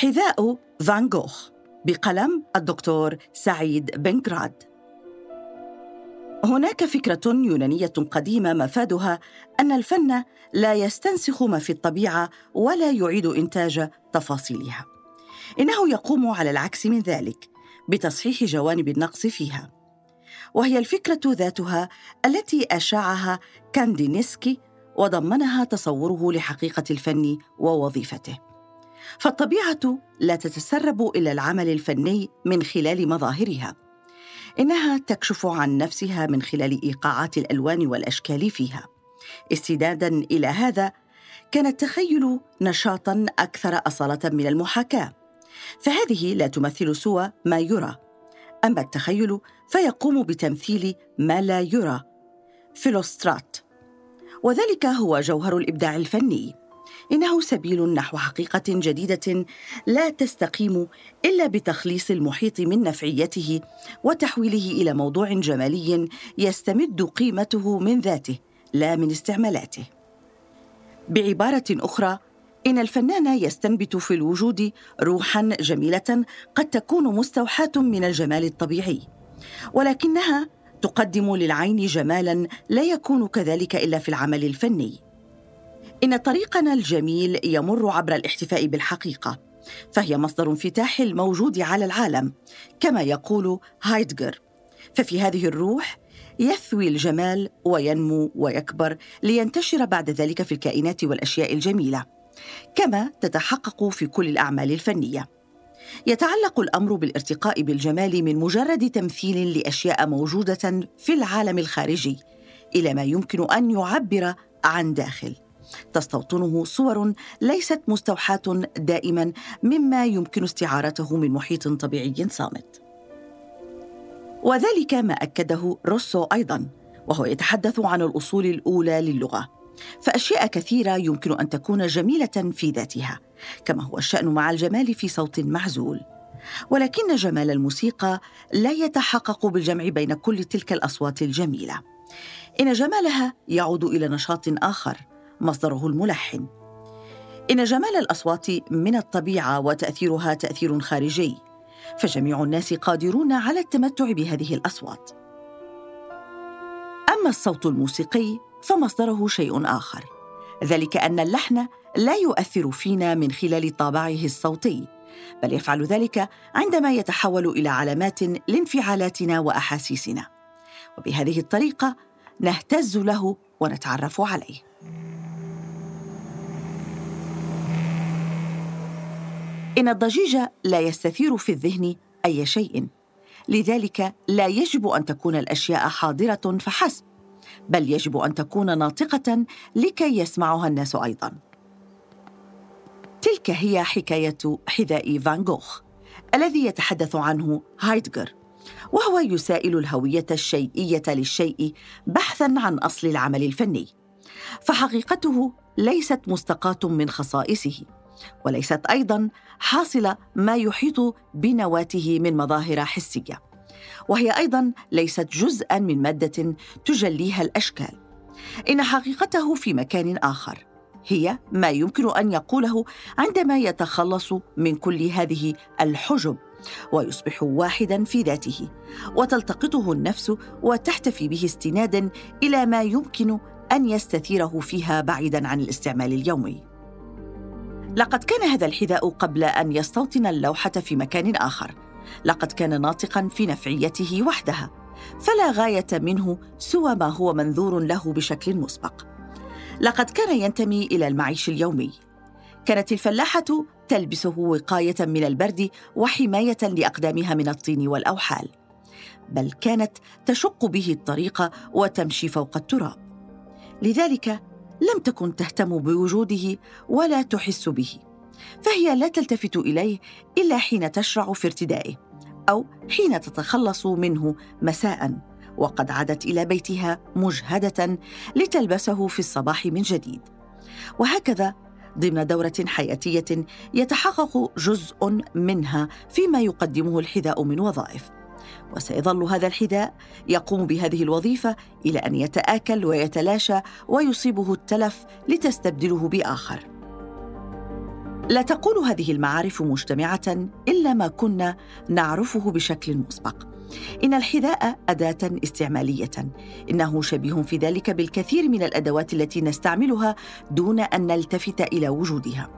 حذاء فان جوخ بقلم الدكتور سعيد بنكراد هناك فكرة يونانية قديمة مفادها أن الفن لا يستنسخ ما في الطبيعة ولا يعيد إنتاج تفاصيلها. إنه يقوم على العكس من ذلك بتصحيح جوانب النقص فيها. وهي الفكرة ذاتها التي أشاعها كاندينسكي وضمنها تصوره لحقيقة الفن ووظيفته. فالطبيعة لا تتسرب إلى العمل الفني من خلال مظاهرها. إنها تكشف عن نفسها من خلال إيقاعات الألوان والأشكال فيها. استنادا إلى هذا كان التخيل نشاطا أكثر أصالة من المحاكاة. فهذه لا تمثل سوى ما يرى. أما التخيل فيقوم بتمثيل ما لا يرى. فيلوسترات. وذلك هو جوهر الإبداع الفني. إنه سبيل نحو حقيقة جديدة لا تستقيم إلا بتخليص المحيط من نفعيته وتحويله إلى موضوع جمالي يستمد قيمته من ذاته لا من استعمالاته. بعبارة أخرى إن الفنان يستنبت في الوجود روحا جميلة قد تكون مستوحاة من الجمال الطبيعي ولكنها تقدم للعين جمالا لا يكون كذلك إلا في العمل الفني. إن طريقنا الجميل يمر عبر الاحتفاء بالحقيقة فهي مصدر انفتاح الموجود على العالم كما يقول هايدجر. ففي هذه الروح يثوي الجمال وينمو ويكبر لينتشر بعد ذلك في الكائنات والأشياء الجميلة كما تتحقق في كل الأعمال الفنية. يتعلق الأمر بالارتقاء بالجمال من مجرد تمثيل لأشياء موجودة في العالم الخارجي إلى ما يمكن أن يعبر عن داخل. تستوطنه صور ليست مستوحاة دائما مما يمكن استعارته من محيط طبيعي صامت. وذلك ما أكده روسو أيضا وهو يتحدث عن الأصول الأولى للغة. فأشياء كثيرة يمكن أن تكون جميلة في ذاتها كما هو الشأن مع الجمال في صوت معزول ولكن جمال الموسيقى لا يتحقق بالجمع بين كل تلك الأصوات الجميلة. إن جمالها يعود إلى نشاط آخر مصدره الملحن. إن جمال الأصوات من الطبيعة وتأثيرها تأثير خارجي فجميع الناس قادرون على التمتع بهذه الأصوات. أما الصوت الموسيقي فمصدره شيء آخر ذلك أن اللحن لا يؤثر فينا من خلال طابعه الصوتي بل يفعل ذلك عندما يتحول إلى علامات لانفعالاتنا وأحاسيسنا. وبهذه الطريقة نهتز له ونتعرف عليه. إن الضجيج لا يستثير في الذهن أي شيء. لذلك لا يجب أن تكون الأشياء حاضرة فحسب بل يجب أن تكون ناطقة لكي يسمعها الناس أيضا. تلك هي حكاية حذاء فان جوخ الذي يتحدث عنه هايدغر وهو يسائل الهوية الشيئية للشيء بحثا عن أصل العمل الفني فحقيقته ليست مستقاة من خصائصه. وليست أيضا حاصل ما يحيط بنواته من مظاهر حسية. وهي أيضا ليست جزءا من مادة تجليها الأشكال. إن حقيقته في مكان آخر هي ما يمكن أن يقوله عندما يتخلص من كل هذه الحجب ويصبح واحدا في ذاته وتلتقطه النفس وتحتفي به استنادا إلى ما يمكن أن يستثيره فيها بعيدا عن الاستعمال اليومي. لقد كان هذا الحذاء قبل أن يستوطن اللوحة في مكان آخر. لقد كان ناطقا في نفعيته وحدها فلا غاية منه سوى ما هو منذور له بشكل مسبق. لقد كان ينتمي إلى المعيش اليومي. كانت الفلاحة تلبسه وقاية من البرد وحماية لأقدامها من الطين والأوحال. بل كانت تشق به الطريق وتمشي فوق التراب. لذلك لم تكن تهتم بوجوده ولا تحس به فهي لا تلتفت إليه إلا حين تشرع في ارتدائه أو حين تتخلص منه مساء وقد عادت إلى بيتها مجهدة لتلبسه في الصباح من جديد. وهكذا ضمن دورة حياتية يتحقق جزء منها فيما يقدمه الحذاء من وظائف. وسيظل هذا الحذاء يقوم بهذه الوظيفة إلى أن يتآكل ويتلاشى ويصيبه التلف لتستبدله بآخر. لا تقول هذه المعارف مجتمعة إلا ما كنا نعرفه بشكل مسبق. إن الحذاء أداة استعمالية. إنه شبيه في ذلك بالكثير من الأدوات التي نستعملها دون أن نلتفت إلى وجودها.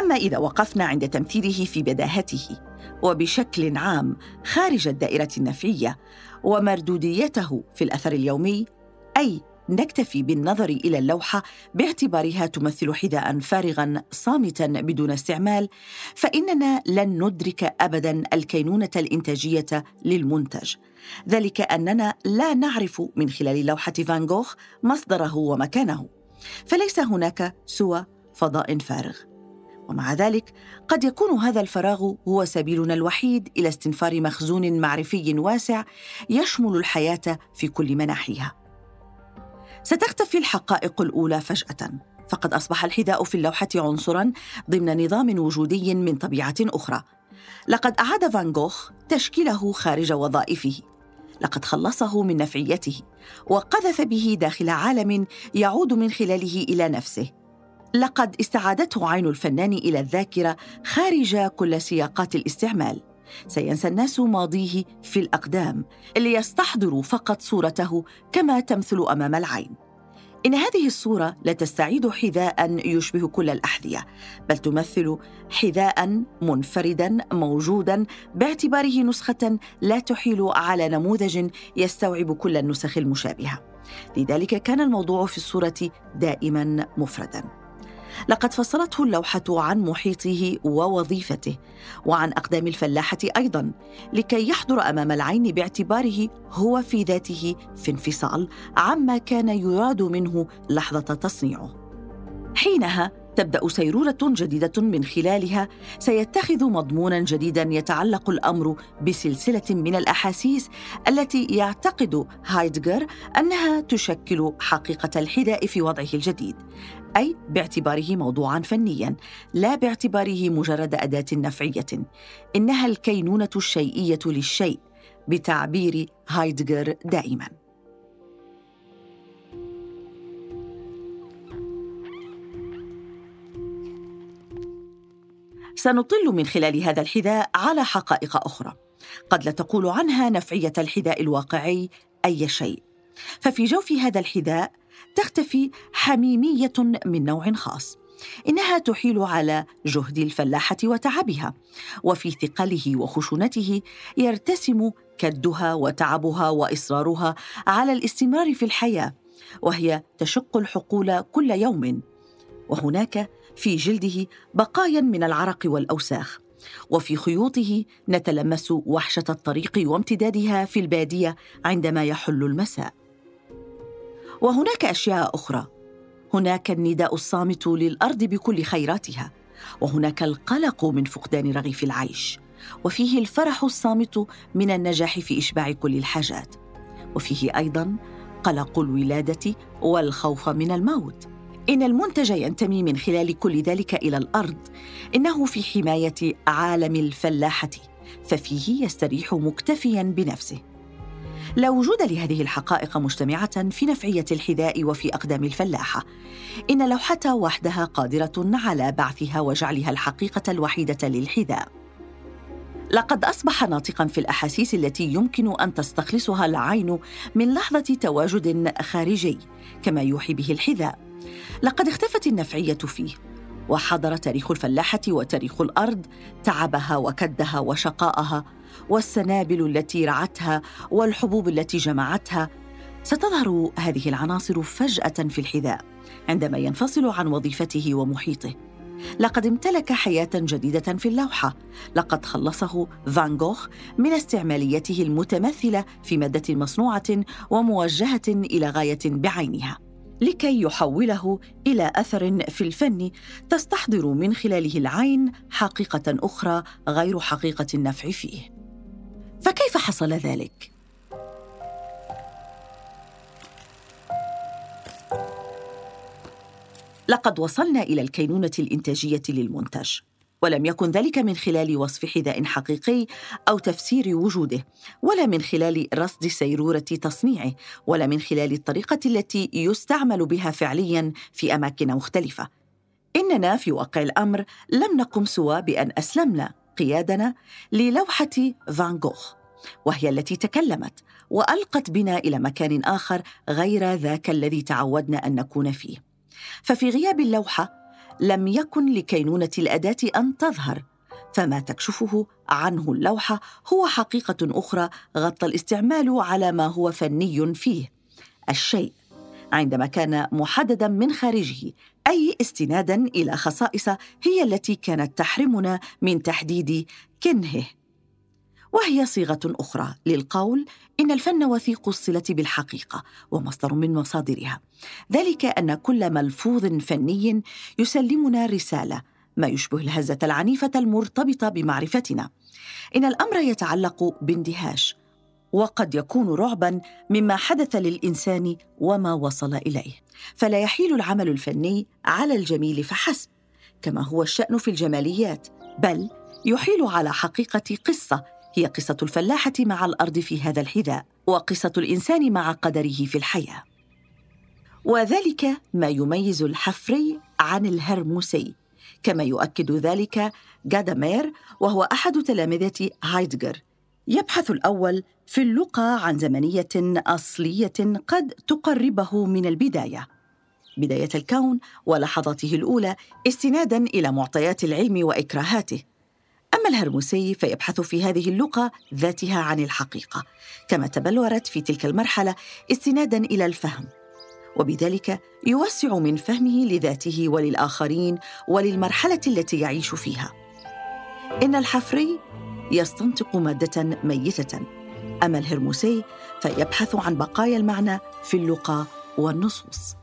أما إذا وقفنا عند تمثيله في بداهته وبشكل عام خارج الدائرة النفعية ومردوديته في الأثر اليومي أي نكتفي بالنظر إلى اللوحة باعتبارها تمثل حذاء فارغا صامتا بدون استعمال فإننا لن ندرك ابدا الكينونة الإنتاجية للمنتج. ذلك أننا لا نعرف من خلال لوحة فان جوخ مصدره ومكانه. فليس هناك سوى فضاء فارغ. ومع ذلك قد يكون هذا الفراغ هو سبيلنا الوحيد إلى استنفار مخزون معرفي واسع يشمل الحياة في كل مناحيها. ستختفي الحقائق الأولى فجأة. فقد أصبح الحذاء في اللوحة عنصرا ضمن نظام وجودي من طبيعة أخرى. لقد أعاد فان جوخ تشكيله خارج وظائفه. لقد خلصه من نفعيته وقذف به داخل عالم يعود من خلاله إلى نفسه. لقد استعادته عين الفنان إلى الذاكرة خارج كل سياقات الاستعمال سينسى الناس ماضيه في الأقدام ليستحضروا فقط صورته كما تمثل أمام العين إن هذه الصورة لا تستعيد حذاء يشبه كل الأحذية، بل تمثل حذاء منفردا موجودا باعتباره نسخة لا تحيل على نموذج يستوعب كل النسخ المشابهة. لذلك كان الموضوع في الصورة دائما مفردا. لقد فصلته اللوحة عن محيطه ووظيفته وعن أقدام الفلاحة أيضا لكي يحضر أمام العين باعتباره هو في ذاته في انفصال عما كان يراد منه لحظة تصنيعه. حينها تبدأ سيرورة جديدة من خلالها سيتخذ مضمونا جديدا يتعلق الأمر بسلسلة من الأحاسيس التي يعتقد هايدغر أنها تشكل حقيقة الحذاء في وضعه الجديد أي باعتباره موضوعا فنيا لا باعتباره مجرد أداة نفعية. إنها الكينونة الشيئية للشيء بتعبير هايدغر دائما. سنطل من خلال هذا الحذاء على حقائق أخرى. قد لا تقول عنها نفعية الحذاء الواقعي أي شيء. ففي جوف هذا الحذاء تختفي حميمية من نوع خاص إنها تحيل على جهد الفلاحة وتعبها وفي ثقله وخشونته يرتسم كدها وتعبها وإصرارها على الاستمرار في الحياة وهي تشق الحقول كل يوم. وهناك في جلده بقايا من العرق والأوساخ. وفي خيوطه نتلمس وحشة الطريق وامتدادها في البادية عندما يحل المساء. وهناك أشياء أخرى. هناك النداء الصامت للأرض بكل خيراتها. وهناك القلق من فقدان رغيف العيش. وفيه الفرح الصامت من النجاح في إشباع كل الحاجات. وفيه أيضا قلق الولادة والخوف من الموت. إن المنتج ينتمي من خلال كل ذلك إلى الأرض إنه في حماية عالم الفلاحة ففيه يستريح مكتفيا بنفسه. لا وجود لهذه الحقائق مجتمعة في نفعية الحذاء وفي أقدام الفلاحة. إن لوحة وحدها قادرة على بعثها وجعلها الحقيقة الوحيدة للحذاء. لقد أصبح ناطقا في الأحاسيس التي يمكن أن تستخلصها العين من لحظة تواجد خارجي كما يوحي به الحذاء. لقد اختفت النفعية فيه وحضر تاريخ الفلاحة وتاريخ الأرض تعبها وكدها وشقاءها والسنابل التي رعتها والحبوب التي جمعتها. ستظهر هذه العناصر فجأة في الحذاء عندما ينفصل عن وظيفته ومحيطه. لقد امتلك حياة جديدة في اللوحة. لقد خلصه فان جوخ من استعماليته المتمثلة في مادة مصنوعة وموجهة إلى غاية بعينها. لكي يحوله إلى أثر في الفن تستحضر من خلاله العين حقيقة أخرى غير حقيقة النفع فيه. فكيف حصل ذلك؟ لقد وصلنا إلى الكينونة الإنتاجية للمنتج ولم يكن ذلك من خلال وصف حذاء حقيقي أو تفسير وجوده ولا من خلال رصد سيرورة تصنيعه ولا من خلال الطريقة التي يستعمل بها فعليا في أماكن مختلفة. إننا في واقع الأمر لم نقم سوى بأن أسلمنا قيادنا للوحة فان جوخ وهي التي تكلمت وألقت بنا إلى مكان آخر غير ذاك الذي تعودنا أن نكون فيه. ففي غياب اللوحة لم يكن لكينونة الأداة أن تظهر فما تكشفه عنه اللوحه هو حقيقة أخرى غطى الاستعمال على ما هو فني فيه الشيء عندما كان محددا من خارجه أي استنادا إلى خصائص هي التي كانت تحرمنا من تحديد كنهه. وهي صيغة أخرى للقول إن الفن وثيق الصلة بالحقيقة ومصدر من مصادرها. ذلك أن كل ملفوظ فني يسلمنا رسالة ما يشبه الهزة العنيفة المرتبطة بمعرفتنا. إن الأمر يتعلق باندهاش وقد يكون رعبا مما حدث للإنسان وما وصل إليه. فلا يحيل العمل الفني على الجميل فحسب كما هو الشأن في الجماليات بل يحيل على حقيقة قصة هي قصة الفلاحة مع الأرض في هذا الحذاء وقصة الإنسان مع قدره في الحياة. وذلك ما يميز الحفري عن الهرموسي كما يؤكد ذلك جادامير وهو أحد تلامذة هايدجر يبحث الأول في اللقى عن زمنية أصلية قد تقربه من البداية. بداية الكون ولحظاته الأولى استنادا إلى معطيات العلم وإكراهاته. أما الهرمسي فيبحث في هذه اللقى ذاتها عن الحقيقة كما تبلورت في تلك المرحلة استنادا إلى الفهم وبذلك يوسع من فهمه لذاته وللآخرين وللمرحلة التي يعيش فيها. إن الحفري يستنطق مادة ميتة أما الهرمسي فيبحث عن بقايا المعنى في اللقى والنصوص.